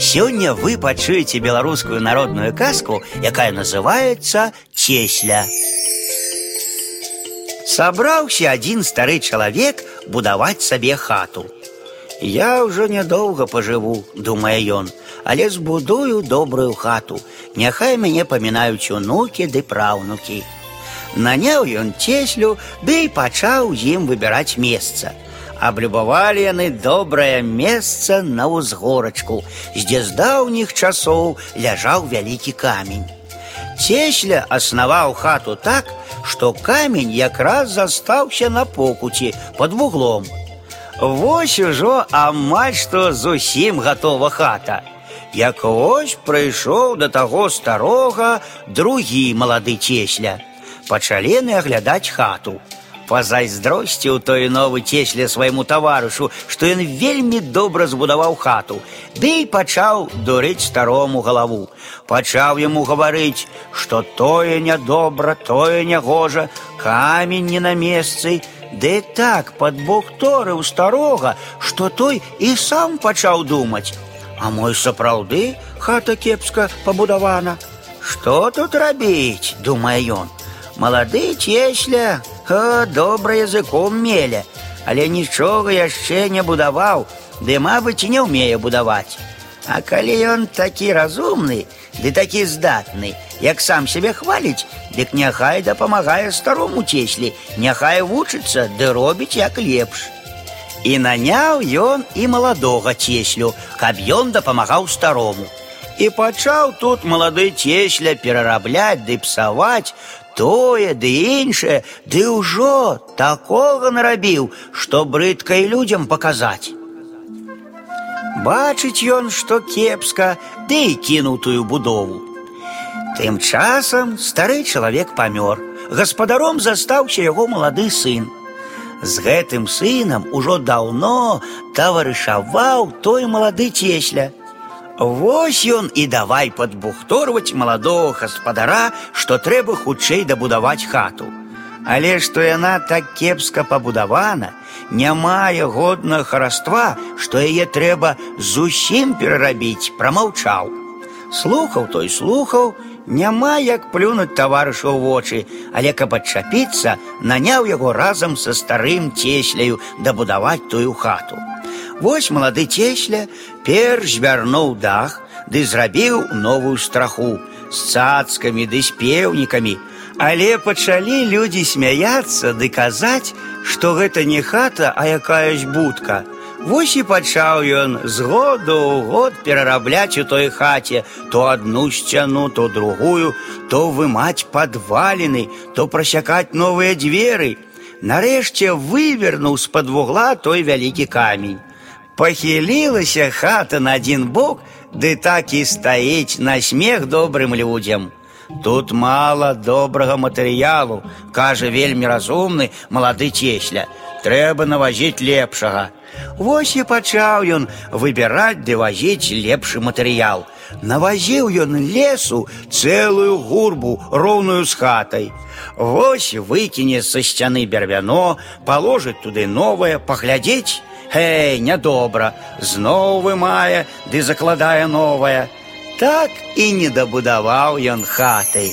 Сегодня вы пачуеце белорусскую народную каску, якая называется чесля. Собрался один старый человек будовать себе хату. Я уже недолго поживу, думае он, але сбудую добрую хату. Няхай меня поминают унукі да праўнукі. Наняў ён цеслю, ды да и пачаў им выбирать место аблюбавалі яны добрае месца на ўзгорачку, дзе з даўніх часоў ляжаў вялікі камень. Цесля аснаваў хату так, што камень якраз застаўся на покуці под вуглом. Вось ужо амаль што зусім гатова хата. Як вось прыйшоў да таго старога другі малады цесля. Пачалі яны аглядаць хату пазайздросціў той новы цесля свайму таварышу, што ён вельмі добра збудаваў хату, ды і пачаў дурыць старому галаву. Пачаў яму гаварыць, што тое нядобра, тое нягожа, камень не на месцы, Ды так пад бок торыў старога, што той і сам пачаў думаць. А мой сапраўды хата кепска пабудавана. Што тут рабіць, думае ён. Малады цесля, добра языком меля, але нічога яшчэ не будаваў, ды мабыць, не ўмее будаваць. А калі ён такі разумны, ды такі здатны, як сам сябе хваліць, дык няхай дапамагае старому цеслі, няхай вучыцца ды робіць як лепш. І наняў ён і маладога цеслю, каб ён дапамагаў старому. І пачаў тут малады цесля перарабляць ды псаваць тое ды іншае, ды ўжо такога нарабіў, што брыдка і людзям паказаць. Бачыць ён, што кепска, ды і кінуў будову. Тым часам стары чалавек памёр. Гаспадаром застаўся яго малады сын. З гэтым сынам ужо даўно таварышаваў той малады цесля. Вось ён і давай падбухторваць маладого гаспадара, што трэба хутчэй дабудаваць хату. Але што яна так кепска пабудавана, не мае годнага хараства, што яе трэба зусім перарабіць, прамаўчаў. Слухаў той слухаў, няма як плюнуць таварыша ў вочы, але каб адчапіцца, наняў яго разам са старым цесляю дабудаваць тую хату. Вось малады цесля перш вярнуў дах ды зрабіў новую страху з цацкамі ды з пеўнікамі, Але пачалі людзі смяяцца ды казаць, што гэта не хата, а якаясь будка. Вось і пачаў ён з году ў год перарабляць у той хаце то одну сцяну, то другую, то вымаць падваліны, то прасякаць новыя дзверы. Нарэшце вывернуў з-пад вугла той вялікі камень. Похилилася хата на один бок, ды так і стаіць на смех добрым людям. Тут мало доброго матэрыялу, каже вельми разумный малады цесля. Треба навозить лепшего. Вось и пачаў ён выбирать, ды вазіць лепший материал. Навозил ён лесу целую гурбу, роўную з хатай. Вось выкіне со стены бервяно, положит туды новое паглядзець, Гей, нядобра, зноў вымае ды закладае новае. Так і не дабудаваў ён хатай.